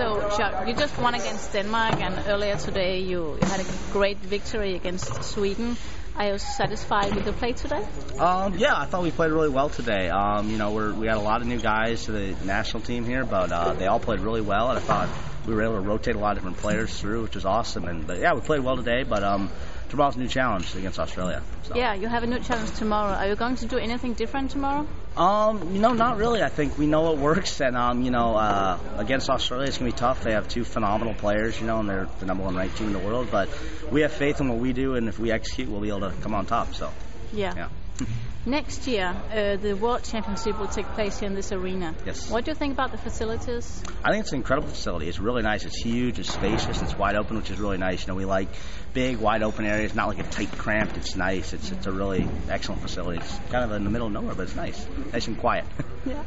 So, Chuck, you just won against Denmark, and earlier today you, had a great victory against Sweden. Are you satisfied with the play today? Um, yeah, I thought we played really well today. Um, you know, we're, we got a lot of new guys to the national team here, but uh, they all played really well, and I thought we were able to rotate a lot of different players through, which was awesome. And but yeah, we played well today, but um, tomorrow's a new challenge against Australia. So. Yeah, you have a new challenge tomorrow. Are you going to do anything different tomorrow? Um, you know, not really. I think we know what works, and um, you know, uh, against Australia, it's gonna be tough. They have two phenomenal players, you know, and they're the number one ranked team in the world. But we have faith in what we do, and if we execute, we'll be able to come on top. So, yeah. yeah. Next year, uh, the World Championship will take place here in this arena. Yes. What do you think about the facilities? I think it's an incredible facility. It's really nice. It's huge. It's spacious. It's wide open, which is really nice. You know, we like big, wide open areas, not like a tight, cramped. It's nice. It's it's a really excellent facility. It's kind of in the middle of nowhere, but it's nice. Nice and quiet. Yeah.